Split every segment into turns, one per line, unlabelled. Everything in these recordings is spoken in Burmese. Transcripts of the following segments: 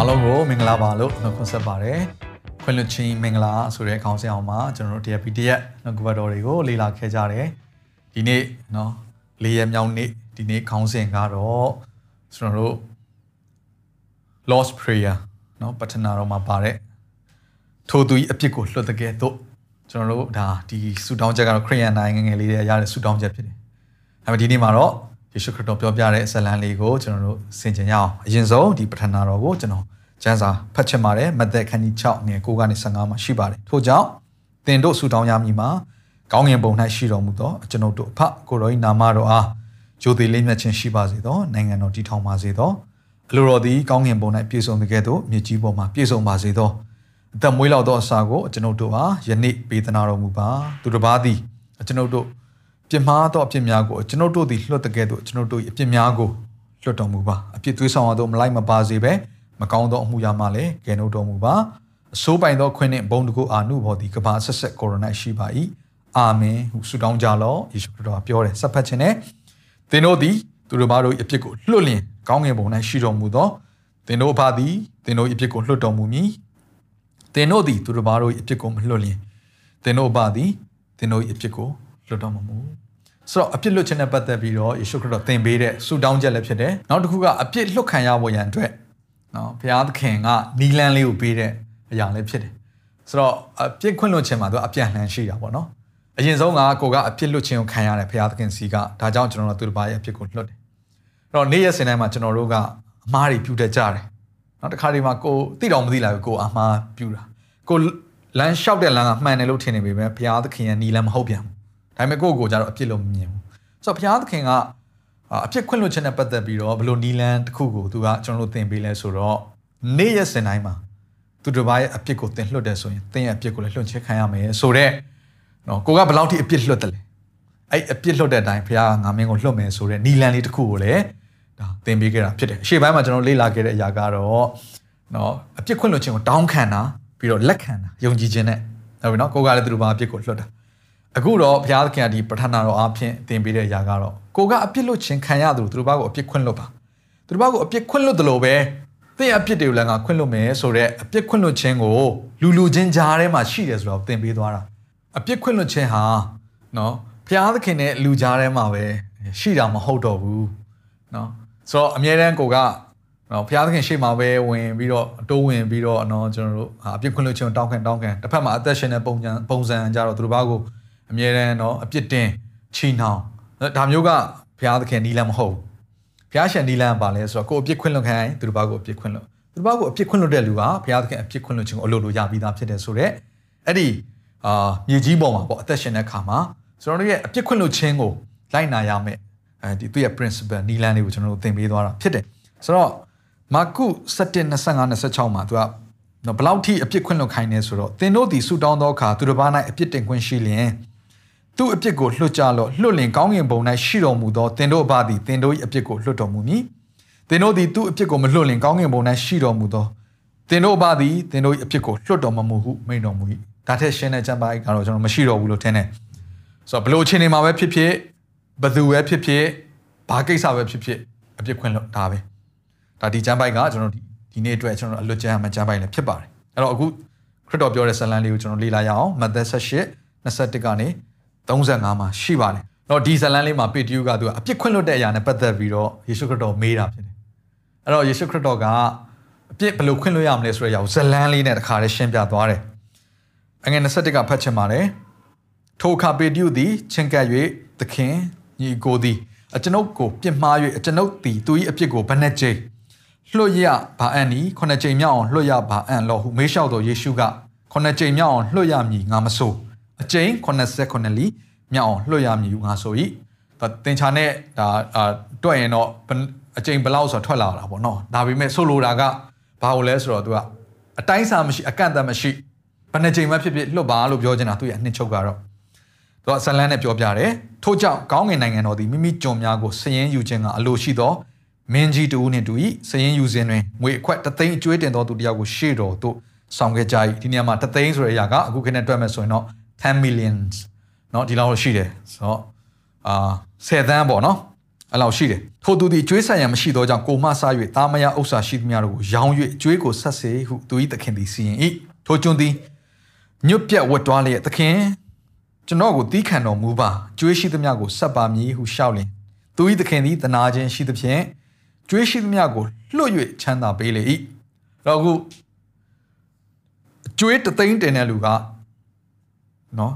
အားလုံးကိုမင်္ဂလာပါလို့နှုတ်ခွန်းဆက်ပါတယ်ခွင့်လွှတ်ခြင်းမင်္ဂလာဆိုတဲ့ခေါင်းစဉ်အောင်မှာကျွန်တော်တို့တရား PDF နှုတ်ကပတ်တော်တွေကိုလေ့လာခဲ့ကြတယ်ဒီနေ့เนาะလေးရက်မြောက်နေ့ဒီနေ့ခေါင်းစဉ်ကတော့ကျွန်တော်တို့ lost prayer เนาะပထနာတော်မှာပါတဲ့ထိုသူ၏အပြစ်ကိုလွှတ်တဲ့ကဲ့သို့ကျွန်တော်တို့ဒါဒီဆူတောင်းချက်ကတော့ခရိယန်နိုင်ငံငယ်လေးတွေရတဲ့ဆူတောင်းချက်ဖြစ်တယ်။ဒါပေမဲ့ဒီနေ့မှာတော့ ယေရှုခရစ်တော်ပြောပြတဲ့ဇာတ်လမ်းလေးကိုကျွန်တော်တို့ဆင်ခြင်ကြအောင်။အရင်ဆုံးဒီပထနာတော်ကိုကျွန်တော်ကျမ်းစာဖတ်ချင်ပါတယ်။မသက်ခန်းကြီး6ငယ်9ကနေ15မှာရှိပါတယ်။ထို့ကြောင့်သင်တို့ဆူတောင်းရမည်မှာကောင်းငင်ဘုံ၌ရှိတော်မူသောကျွန်ုပ်တို့အဖကိုရောဤနာမတော်အားဂျိုသေးလေးမြတ်ခြင်းရှိပါစေသောနိုင်ငံတော်တည်ထောင်ပါစေသောအလိုတော်သည်ကောင်းငင်ဘုံ၌ပြည့်စုံတဲ့ကဲ့သို့မြေကြီးပေါ်မှာပြည့်စုံပါစေသောအသက်မွေးလောက်သောအစာကိုကျွန်ုပ်တို့အားယနေ့ပေးသနာတော်မူပါသူတစ်ပါးသည်ကျွန်ုပ်တို့ ပြစ်မှားသောအပြစ်များကိုကျွန်ုပ်တို့သည်လွတ်တဲ့ကဲ့သို့ကျွန်ုပ်တို့၏အပြစ်များကိုလွတ်တော်မူပါအပြစ်သွေးဆောင်ရသောမလိုက်မပါစေပဲမကောင်းသောအမှုရာမှလည်းကယ်နှုတ်တော်မူပါအစိုးပိုင်သောခွင့်နှင့်ဘုံတကူအာနုဘော်သည်ကဘာဆက်ဆက်ကိုရိုနာရှိပါ၏အာမင်ဟုဆုတောင်းကြလော့ယေရှုခရစ်တော်ကပြောတယ်ဆက်ဖတ်ခြင်းနဲ့သင်တို့သည်သူတို့ဘာတို့အပြစ်ကိုလွတ်လျင်ကောင်းငင်ဘုံ၌ရှိတော်မူသောသင်တို့အဖသည်သင်တို့အပြစ်ကိုလွတ်တော်မူမည်သင်တို့သည်သူတို့ဘာတို့အပြစ်ကိုမလွတ်လျင်သင်တို့အဖသည်သင်တို့အပြစ်ကို လွတ်တော်မမူဆိုတော့အပြစ်လွတ်ခြင်းနဲ့ပတ်သက်ပြီးတော့ယေရှုခရစ်တော်သင်ပေးတဲ့ဆုတောင်းချက်လည်းဖြစ်တယ်နောက်တစ်ခုကအပြစ်လွတ်ခံရဖို့ရန်အတွက်နော်ဘုရားသခင်ကနီလန်းလေးကိုပေးတဲ့အရာလည်းဖြစ်တယ်ဆိုတော့အပြစ်ခွင့်လွတ်ခြင်းမှာသူအပြန်လှန်ရှိတာပေါ့နော်အရင်ဆုံးကကိုကအပြစ်လွတ်ခြင်းကိုခံရတယ်ဘုရားသခင်စီကဒါကြောင့်ကျွန်တော်တို့သူတစ်ပါးရဲ့အပြစ်ကိုလွတ်တယ်အဲ့တော့နေ့ရက်စဉ်တိုင်းမှာကျွန်တော်တို့ကအမားတွေပြုတတ်ကြတယ်နော်တခါဒီမှာကိုသိတော်မသိလာဘူးကိုအမားပြုတာကိုလမ်းလျှောက်တဲ့လမ်းကမှန်တယ်လို့ထင်နေပေမဲ့ဘုရားသခင်ရဲ့နီလန်းမဟုတ်ပြန်ဘူး ဒါပေမဲ့ကိုယ့်ကိုကြတော့အပြစ်လို့မမြင်ဘူးဆိုတော့ဘုရားသခင်ကအပြစ်ခွင့်လွှတ်ခြင်းနဲ့ပတ်သက်ပြီးတော့ဘလို့နီလန်းတစ်ခုကိုသူကကျွန်တော်တို့သင်ပေးလဲဆိုတော့နေ့ရက်စဉ်တိုင်းမှာသူတစ်ပါးရဲ့အပြစ်ကိုသင်လွှတ်တယ်ဆိုရင်သင်ရဲ့အပြစ်ကိုလည်းလွှတ်ချခံရမယ်ဆိုတော့နော်ကိုကဘယ်လောက်ထိအပြစ်လွှတ်တယ်လဲအဲ့အပြစ်လွှတ်တဲ့အတိုင်းဘုရားကငါမင်းကိုလွှတ်မယ်ဆိုတော့နီလန်းလေးတစ်ခုကိုလည်းဒါသင်ပေးခဲ့တာဖြစ်တယ်အရှေ့ပိုင်းမှာကျွန်တော်လေ့လာခဲ့တဲ့အရာကတော့နော်အပြစ်ခွင့်လွှတ်ခြင်းကိုတောင်းခံတာပြီးတော့လက်ခံတာယုံကြည်ခြင်းနဲ့ဟုတ်ပြီနော်ကိုကလည်းသူတို့ဘာအပြစ်ကိုလွှတ်တာ အခုတော့ဘုရားသခင်ကဒီပဋ္ဌာနာတော်အဖြစ်သင်ပေးတဲ့အရာကတော့ကိုကအပြစ်လွတ်ခြင်းခံရသူသူတို့ဘာကိုအပြစ်ခွင့်လွတ်ပါသူတို့ဘာကိုအပြစ်ခွင့်လွတ်တယ်လို့ပဲသင်အပြစ်တွေကိုလည်းငါခွင့်လွတ်မယ်ဆိုတော့အပြစ်ခွင့်လွတ်ခြင်းကိုလူလူချင်းကြားထဲမှာရှိတယ်ဆိုတော့သင်ပေးသွားတာအပြစ်ခွင့်လွတ်ခြင်းဟာနော်ဘုရားသခင်နဲ့လူကြားထဲမှာပဲရှိတာမဟုတ်တော့ဘူးနော်ဆိုတော့အမြဲတမ်းကိုကနော်ဘုရားသခင်ရှေ့မှာပဲဝင်ပြီးတော့အတိုးဝင်ပြီးတော့နော်ကျွန်တော်တို့အပြစ်ခွင့်လွတ်ခြင်းတောင်းခံတောင်းခံတစ်ဖက်မှာအသက်ရှင်တဲ့ပုံစံပုံစံကြတော့သူတို့ဘာကို အမြဲတမ်းနော်အပြစ်တင်ချီနှောင်ဒါမျိုးကဘုရားသခင်နီးလန်းမဟုတ်ဘုရားရှင်နီးလန်းပါလဲဆိုတော့ကိုအပြစ်ခွင့်လွတ်ခံရင်သူတို့ဘာကိုအပြစ်ခွင့်လွတ်သူတို့ဘာကိုအပြစ်ခွင့်လွတ်တဲ့လူကဘုရားသခင်အပြစ်ခွင့်လွတ်ခြင်းကိုအလိုလိုရပြီးသားဖြစ်တယ်ဆိုတော့အဲ့ဒီအာမြေကြီးပေါ်မှာပေါ့အသက်ရှင်တဲ့ခါမှာကျွန်တော်တို့ရဲ့အပြစ်ခွင့်လွတ်ခြင်းကိုလိုက်နာရမယ်အဲဒီသူ့ရဲ့ principle နီးလန်းလေးကိုကျွန်တော်တို့သင်ပေးသွားတာဖြစ်တယ်ဆိုတော့မာကု7 25 26မှာသူကနော်ဘယ်လောက်ထိအပြစ်ခွင့်လွတ်ခိုင်းနေဆိုတော့သင်တို့ဒီဆူတောင်းသောအခါသူတစ်ပါး၌အပြစ်တင်ခွင့်ရှိလျင် သူ့အပြစ်ကိုလွတ်ကြလော့လွတ်လင်ကောင်းငင်ဘုံ၌ရှိတော်မူသောသင်တို့အဘသည်သင်တို့၏အပြစ်ကိုလွတ်တော်မူမည်သင်တို့သည်သူ့အပြစ်ကိုမလွတ်လင်ကောင်းငင်ဘုံ၌ရှိတော်မူသောသင်တို့အဘသည်သင်တို့၏အပြစ်ကိုလွတ်တော်မမူဟုမိန့်တော်မူ၏ဒါထက်ရှင်းတဲ့ကျမ်းပါကတော့ကျွန်တော်မရှိတော့ဘူးလို့ထင်တယ်ဆိုတော့ဘလို့အချိန်နေမှာပဲဖြစ်ဖြစ်ဘသူပဲဖြစ်ဖြစ်ဘာကိစ္စပဲဖြစ်ဖြစ်အပြစ်ခွင့်လွတ်ဒါပဲဒါဒီကျမ်းပိုက်ကကျွန်တော်ဒီနေ့အတွက်ကျွန်တော်အလွတ်ကျမ်းမှကျမ်းပိုက်လည်းဖြစ်ပါတယ်အဲ့တော့အခုခရစ်တော်ပြောတဲ့ဇာတ်လမ်းလေးကိုကျွန်တော်လေ့လာရအောင်မဿဲ18 21ကနေ 35မှာရှိပါတယ်တော့ဒီဇာတ်လမ်းလေးမှာပေတရုကသူကအပြစ်ခွင့်လွတ်တဲ့အရာနဲ့ပတ်သက်ပြီးတော့ယေရှုခရစ်တော်မေးတာဖြစ်တယ်အဲ့တော့ယေရှုခရစ်တော်ကအပြစ်ဘယ်လိုခွင့်လွတ်ရမလဲဆိုတဲ့အရာကိုဇာတ်လမ်းလေးနဲ့တခါတည်းရှင်းပြသွားတယ်အငယ်21ကဖတ်ချင်ပါတယ်ထိုအခါပေတရုသည်ချင်းကပ်၍သခင်ညီကိုသည်အကျွန်ုပ်ကိုပြစ်မှား၍အကျွန်ုပ်သည်သူ၏အပြစ်ကိုဘယ်နှကြိမ်လွှတ်ရပါအံ့ဤခုနှစ်ကြိမ်မြောက်အောင်လွှတ်ရပါအံ့လောဟုမေးလျှောက်တော်ယေရှုကခုနှစ်ကြိမ်မြောက်အောင်လွှတ်ရမည်ငါမဆို အကြိမ်89လီမြောက်အောင်လွှတ်ရမည်ငါဆို၏ဒါသင်္ချာနဲ့ဒါတွက်ရင်တော့အချိန်ဘယ်လောက်ဆိုထွက်လာတာပေါ့နော်ဒါပေမဲ့ဆိုလိုတာကဘာလို့လဲဆိုတော့ तू ကအတိုင်းစာမရှိအကန့်အသတ်မရှိဘယ်နှချိန်မှဖြစ်ဖြစ်လွတ်ပါလို့ပြောချင်တာသူရဲ့အနှစ်ချုပ်ကတော့သူကဇလန်နဲ့ပြောပြတယ်ထို့ကြောင့်ကောင်းငင်နိုင်ငံတော်သည်မိမိကြုံများကိုစည်ရင်ယူခြင်းကအလိုရှိသောမင်းကြီးတူနှင့်တူ၏စည်ရင်ယူစဉ်တွင်ငွေအခွက်တသိန်းအကျွေးတင်သောသူတယောက်ကိုရှေ့တော်သို့ဆောင်ခဲ့ကြ၏ဒီနေရာမှာတသိန်းဆိုတဲ့အရာကအခုခေတ်နဲ့တွက်မယ်ဆိုရင်တော့ 10 millions เนาะဒီလောက်ရှိတယ်ဆိုတော့အာ10သန်းပေါ့နော်အဲ့လောက်ရှိတယ်ထို့သူသည်ကျွေးဆံရန်မရှိသောကြောင့်ကိုမဆာ၍တာမယဥစ္စာရှိသမျှတို့ကိုရောင်း၍ကျွေးကိုဆက်စေဟုသူ၏သခင်သည်စီရင်၏ထိုကျွန်းသည်ညွတ်ပြတ်ဝတ်တွားလျက်သခင်ကျွန်တော်ကိုတီးခံတော်မူပါကျွေးရှိသမျှကိုဆက်ပါမည်ဟုရှောက်လင်သူ၏သခင်သည်တနာခြင်းရှိသဖြင့်ကျွေးရှိသမျှကိုလွှတ်၍ချမ်းသာပေးလေ၏တော့အခုကျွေးတသိန်းတင်တဲ့လူက နော်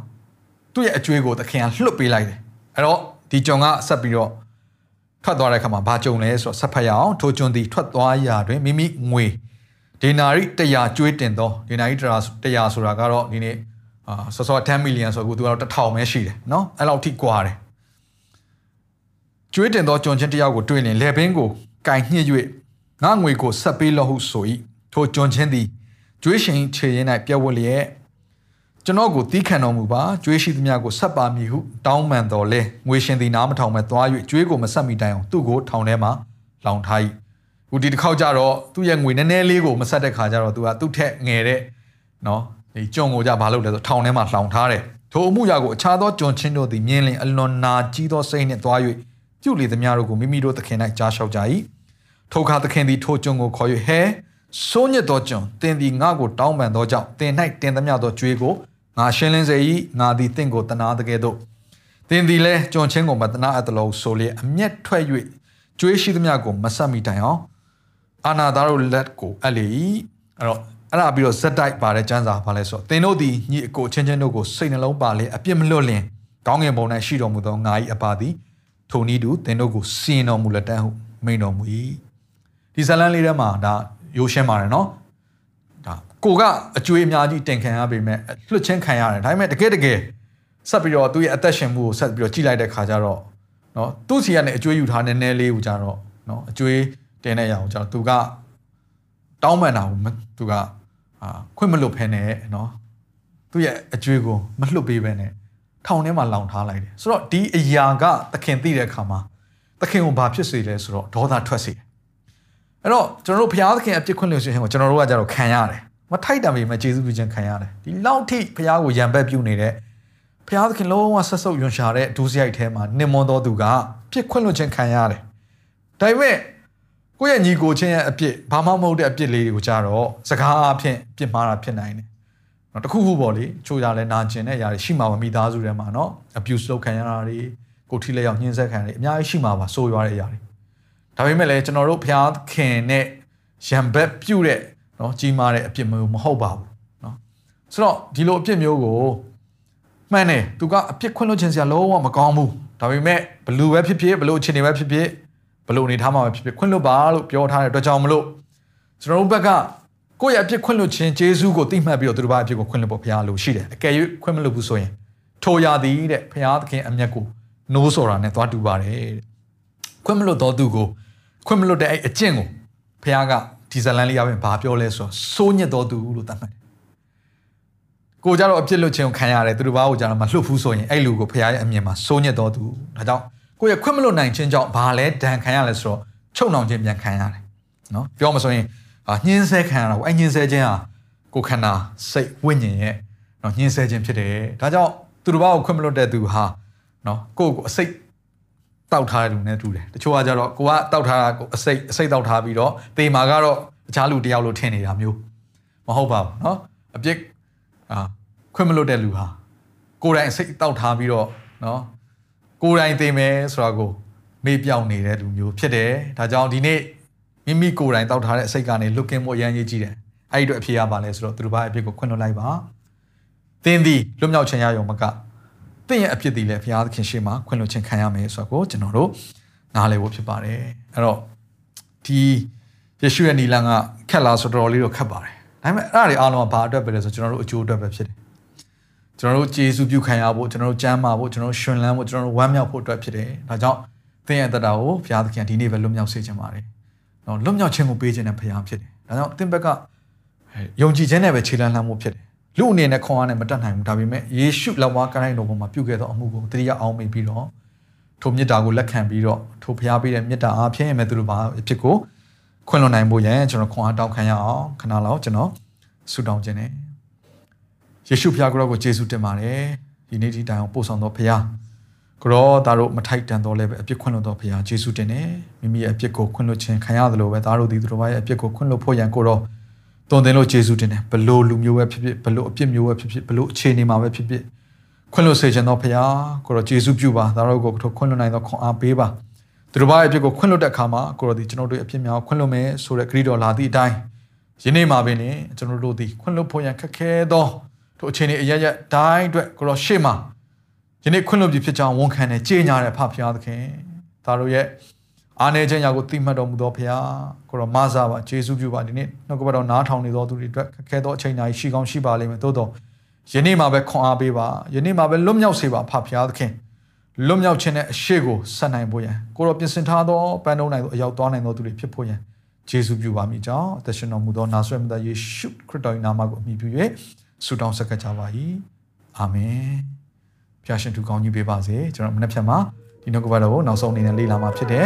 သူ့ရဲ့အကျွေးကိုသခင်ကလွတ်ပေးလိုက်တယ်အဲ့တော့ဒီကျွန်ကဆက်ပြီးတော့ထွက်သွားတဲ့အခါမှာဘာကြုံလဲဆိုတော့ဆက်ဖတ်ရအောင်ထိုကျွန်သည်ထွက်သွားရာတွင်မိမိငွေဒေနာရီ100ကျွေးတင်သောဒေနာရီ100ဆိုတာကတော့ဒီနေ့အာဆော့ဆော့10 million ဆိုတော့သူကတော့1000ပဲရှိတယ်နော်အဲ့လောက်ထိကွာတယ်ကျွေးတင်သောကျွန်ချင်းတယောက်ကိုတွေ့ရင်လေဘင်းကိုကင်ညှစ်၍ငါငွေကိုဆက်ပေးလော့ဟုဆို၏ထိုကျွန်ချင်းသည်ကျွေးရှင်ခြေရင်း၌ပြက်ဝတ်လျက် ကျွန်တော်ကိုတီးခံတော်မူပါကျွေးရှိသမျှကိုဆက်ပါမည်ဟုတောင်းပန်တော်လဲငွေရှင်သည်နားမထောင်မဲ့သွား၍ကျွေးကိုမဆက်မိတိုင်အောင်သူ့ကိုထောင်ထဲမှာလောင်ထား၏ဟိုဒီတစ်ခေါက်ကြတော့သူ့ရဲ့ငွေနည်းနည်းလေးကိုမဆက်တဲ့ခါကျတော့သူကသူ့ထက်ငယ်တဲ့နော်ဒီကြုံကိုကြဘာလုပ်လဲဆိုထောင်ထဲမှာလောင်ထားတယ်ထိုအမှုရာကိုအခြားသောကြုံချင်းတို့သည်မြင်လင်အလွန်နာကြီးသောစိတ်နှင့်သွား၍ပြုလေသမျှတို့ကိုမိမိတို့သခင်၌ကြားလျှောက်ကြ၏ထိုအခါသခင်သည်ထိုကြုံကိုခေါ်၍ဟဲစိုးညစ်သောကြုံတင်သည်ငါ့ကိုတောင်းပန်သောကြောင့်တင်၌တင်သမျှသောကြွေးကို ငါရှင်းလင်းစေ၏ငါသည်တင့်ကိုတနာတကယ်တော့တင်သည်လဲကြုံချင်းကိုမတနာအပ်တလို့ဆိုလေအမျက်ထွက်၍ကြွေးရှိသမျှကိုမဆက်မိတိုင်အောင်အာနာသားတို့လက်ကိုအပ်လေ၏အဲ့တော့အဲ့ဒါပြီးတော့ဇက်တိုက်ပါတဲ့ကျမ်းစာပါလဲဆိုတော့သင်တို့သည်ညီအကိုချင်းချင်းတို့ကိုစိတ်နှလုံးပါလေအပြစ်မလွတ်လင်ကောင်းငင်ဘုံ၌ရှိတော်မူသောငါ၏အပါသည်ထိုနည်းတူသင်တို့ကိုစီရင်တော်မူလက်တန်းဟုမိန်တော်မူ၏ဒီဇလန်လေးထဲမှာဒါရိုးရှင်းပါတယ်နော်ဒါ ကိုကအကျွေးအများကြီးတင်ခံရပေမဲ့လွှတ်ချင်းခံရတယ်ဒါပေမဲ့တကယ်တကယ်ဆက်ပြီးတော့သူ့ရဲ့အသက်ရှင်မှုကိုဆက်ပြီးတော့ကြည့်လိုက်တဲ့ခါကျတော့နော်သူ့စီကနေအကျွေးယူထားတဲ့နည်းနည်းလေးကိုကြတော့နော်အကျွေးတင်တဲ့ရအောင်ကျတော့သူကတောင်းပန်တာကိုသူကအာခွင့်မလွတ်ဖ ೇನೆ နော်သူ့ရဲ့အကျွေးကိုမလွတ်ပေးဘဲနဲ့ထောင်ထဲမှာလောင်ထားလိုက်တယ်ဆိုတော့ဒီအရာကသခင်သိတဲ့အခါမှာသခင်ကိုဘာဖြစ်စေလဲဆိုတော့ဒေါသထွက်စေတယ်အဲ့တော့ကျွန်တော်တို့ဘုရားသခင်အပြစ်ခွင့်လို့ရှိရင်ကိုကျွန်တော်တို့ကကြတော့ခံရတယ် မထိုက်တံပေမဲ့ယေရှုပြုခြင်းခံရတယ်ဒီလောက်ထိဘုရားကိုယံဘက်ပြုနေတဲ့ဘုရားသခင်လုံးဝဆက်ဆုပ်ယွန်ရှာတဲ့ဒုစရိုက်ထဲမှာနင်မွန်တော်သူကပြစ်ခွင့်လို့ခြင်းခံရတယ်ဒါပေမဲ့ကိုယ့်ရဲ့ညီကိုချင်းရဲ့အပြစ်ဘာမှမဟုတ်တဲ့အပြစ်လေးတွေကိုကြတော့စကားအဖြစ်ပြစ်မှားတာဖြစ်နိုင်တယ်နော်တခုခုပေါ့လေချိုးကြလဲနာကျင်တဲ့အရာတွေရှိမှာပါမိသားစုထဲမှာနော် abuse လုပ်ခံရတာတွေကိုထိလက်ရောက်ညှင်းဆက်ခံရတာအများကြီးရှိမှာပါဆိုးရွားတဲ့အရာတွေဒါပေမဲ့လည်းကျွန်တော်တို့ဘုရားခင်နဲ့ရံဘက်ပြုတ်တဲ့ နော်ကြီးမားတဲ့အပြစ်မျိုးမဟုတ်ပါဘူးနော်ဆိုတော့ဒီလိုအပြစ်မျိုးကိုမှန်တယ်သူကအပြစ်ခွင့်လွှတ်ခြင်းစရာလုံးဝမကောင်းဘူးဒါပေမဲ့ဘလူပဲဖြစ်ဖြစ်ဘလို့အခြေအနေပဲဖြစ်ဖြစ်ဘလို့အနေထားမှာပဲဖြစ်ဖြစ်ခွင့်လွှတ်ပါလို့ပြောထားတဲ့အတွက်ကြောင့်မလို့ကျွန်တော်တို့ဘက်ကကိုယ့်ရဲ့အပြစ်ခွင့်လွှတ်ခြင်းဂျေဇုကိုသိမှတ်ပြီးတော့သူတို့ဘာအပြစ်ကိုခွင့်လွှတ်ဖို့ဘုရားလိုရှိတယ်အကယ်၍ခွင့်မလွှတ်ဘူးဆိုရင်ထိုရာသည်တဲ့ဘုရားသခင်အမျက်ကိုနိုးဆိုတာနဲ့သွားတူပါတယ်တဲ့ခွင့်မလွတ်တော်သူကိုခွင့်မလွတ်တဲ့အဲ့အကျင့်ကိုဘုရားက ဒီဇလန်လေးရပြင်ဘာပြောလဲဆိုတော့စိုးညစ်တော်သူလို့သတ်မှတ်တယ်ကိုကြတော့အပြစ်လွတ်ခြင်းကိုခံရတယ်သူတို့ဘာကိုကြတော့မလွတ်ဘူးဆိုရင်အဲ့လူကိုဘုရားရဲ့အမြင်မှာစိုးညစ်တော်သူဒါကြောင့်ကိုရဲ့ခွင့်မလွတ်နိုင်ခြင်းကြောင့်ဘာလဲဒဏ်ခံရလဲဆိုတော့ချုပ်နှောင်ခြင်းပြန်ခံရတယ်နော်ပြောမှဆိုရင်ညှင်းဆဲခံရတာကိုအဲ့ညှင်းဆဲခြင်းဟာကိုခန္ဓာစိတ်ဝိညာဉ်ရဲ့နော်ညှင်းဆဲခြင်းဖြစ်တယ်ဒါကြောင့်သူတို့ဘာကိုခွင့်မလွတ်တဲ့သူဟာနော်ကိုယ့်ကိုအစိတ် တောက်ထားတဲ့လူနဲ့တူတယ်တချို့ကကြတော့ကိုကတောက်ထားတာကိုအစိတ်အစိတ်တောက်ထားပြီးတော့တေမာကတော့တခြားလူတယောက်လို့ထင်နေတာမျိုးမဟုတ်ပါဘူးเนาะအပြစ်အာခွင့်မလွတ်တဲ့လူဟာကိုယ်တိုင်အစိတ်တောက်ထားပြီးတော့เนาะကိုယ်တိုင်သိမယ်ဆိုတာကိုမေ့ပြောင်နေတဲ့လူမျိုးဖြစ်တယ်ဒါကြောင့်ဒီနေ့မိမိကိုယ်တိုင်တောက်ထားတဲ့အစိတ်ကနေလွတ်ကင်းမှုအရန်ရေးကြည့်တယ်အဲ့ဒီတော့အဖြေရပါလဲဆိုတော့သူတို့ဘာအပြစ်ကိုခွင့်လွတ်လိုက်ပါသင်သည်လွတ်မြောက်ခြင်းရရုံမက သင်ရဲ့အဖြစ်ဒီလည်းဘုရားသခင်ရှေ့မှာခွင့်လွှတ်ခြင်းခံရမယ်ဆိုတော့ကျွန်တော်တို့နားလည်ဖို့ဖြစ်ပါတယ်အဲ့တော့ဒီယေရှုရဲ့နီလန်ကခက်လားဆိုတော့လေးတော့ခက်ပါတယ်ဒါပေမဲ့အဲ့ဒါတွေအားလုံးကဘာအတွက်ပဲလဲဆိုကျွန်တော်တို့အကျိုးအတွက်ပဲဖြစ်တယ်ကျွန်တော်တို့ကျေးဇူးပြုခံရဖို့ကျွန်တော်တို့ကျမ်းမာဖို့ကျွန်တော်တို့ရှင်လန်းဖို့ကျွန်တော်တို့ဝမ်းမြောက်ဖို့အတွက်ဖြစ်တယ်ဒါကြောင့်သင်ရဲ့တတာကိုဘုရားသခင်ဒီနေ့ပဲလွတ်မြောက်စေခြင်းပါတယ်နော်လွတ်မြောက်ခြင်းကိုပေးခြင်းနဲ့ဘုရားဖြစ်တယ်ဒါကြောင့်သင်ဘက်ကယုံကြည်ခြင်းနဲ့ပဲခြေလှမ်းလှမ်းမှုဖြစ်တယ် လူအနေနဲ့ခွန်အားနဲ့မတတ်နိုင်ဘူးဒါပေမဲ့ယေရှုလက်ဝါးကိုင်းတော်ပေါ်မှာပြုခဲ့သောအမှုကိုတတိယအောင်မိပြီးတော့ထိုမေတ္တာကိုလက်ခံပြီးတော့ထိုဘုရားပေးတဲ့မေတ္တာအားဖြင့်မဲ့သူတို့ဘာအဖြစ်ကိုခွင့်လွှတ်နိုင်ဖို့ရန်ကျွန်တော်ခွန်အားတောင်းခံရအောင်ခဏလောက်ကျွန်တော်ဆုတောင်းခြင်းနဲ့ယေရှုဖခင်ကိုယေရှုတင်ပါတယ်ဒီနေ့ဒီတိုင်အောင်ပို့ဆောင်တော်ဖခင်ကိုရောသားတို့မထိုက်တန်တော့လည်းပဲအပြစ်ခွင့်လွှတ်တော်ဖခင်ယေရှုတင်တယ်မိမိရဲ့အပြစ်ကိုခွင့်လွှတ်ခြင်းခံရတယ်လို့ပဲသားတို့ဒီသူတို့ဘာရဲ့အပြစ်ကိုခွင့်လွှတ်ဖို့ရန်ကိုရော တုံတင်လို့ယေရှုတင်တယ်ဘလို့လူမျိုးပဲဖြစ်ဖြစ်ဘလို့အပြစ်မျိုးပဲဖြစ်ဖြစ်ဘလို့အခြေအနေမှာပဲဖြစ်ဖြစ်ခွင့်လွှတ်စေခြင်းတော်ဖခင်ကိုရောယေရှုပြုပါသားတို့ကိုခွင့်လွှတ်နိုင်သောခွန်အားပေးပါသူတို့ဘာရဲ့အပြစ်ကိုခွင့်လွှတ်တဲ့အခါမှာကိုရောဒီကျွန်တော်တို့အပြစ်များခွင့်လွှတ်မယ်ဆိုတဲ့ဂရိတော်လာသည့်အတိုင်းယနေ့မှာပင်ကျွန်တော်တို့ဒီခွင့်လွှတ်ဖို့ရန်ခက်ခဲသောထိုအခြေအနေအရရတိုင်းအတွက်ကိုရောရှေ့မှာယနေ့ခွင့်လွှတ်ပြီးဖြစ်ကြောင်းဝန်ခံတဲ့ကြေညာတဲ့ဖဖျားသခင်ဒါတို့ရဲ့ အာနေခြင်းရာကိုသိမှတ်တော်မူသောဖခင်ကိုရောမဆာပါယေရှုပြုပါဒီနေ့နှုတ်ကပတ်တော်နားထောင်နေသောသူတွေအတွက်ခက်ခဲသောအချိန်တိုင်းရှိကောင်းရှိပါလိမ့်မယ်သို့တော့ယနေ့မှာပဲခွန်အားပေးပါယနေ့မှာပဲလွတ်မြောက်စေပါဖဖျားသခင်လွတ်မြောက်ခြင်းနဲ့အရှိကိုဆက်နိုင်ဖို့ရန်ကိုရောပြင်ဆင်ထားသောပန်းတုံးနိုင်သောအရောက်သွားနိုင်သောသူတွေဖြစ်ဖို့ရန်ယေရှုပြုပါမိကြောင်းအသက်ရှင်တော်မူသောနာဇရက်မြတ်ယေရှုခရစ်တော်၏နာမကိုအမိပြု၍ဆုတောင်းဆက်ကကြပါ၏အာမင်ဖျာရှင်သူကောင်းကြီးပေးပါစေကျွန်တော်မနေ့ဖြတ်မှာဒီနောက်ကပတ်တော်ကိုနောက်ဆုံးအနေနဲ့လေ့လာမှာဖြစ်တယ်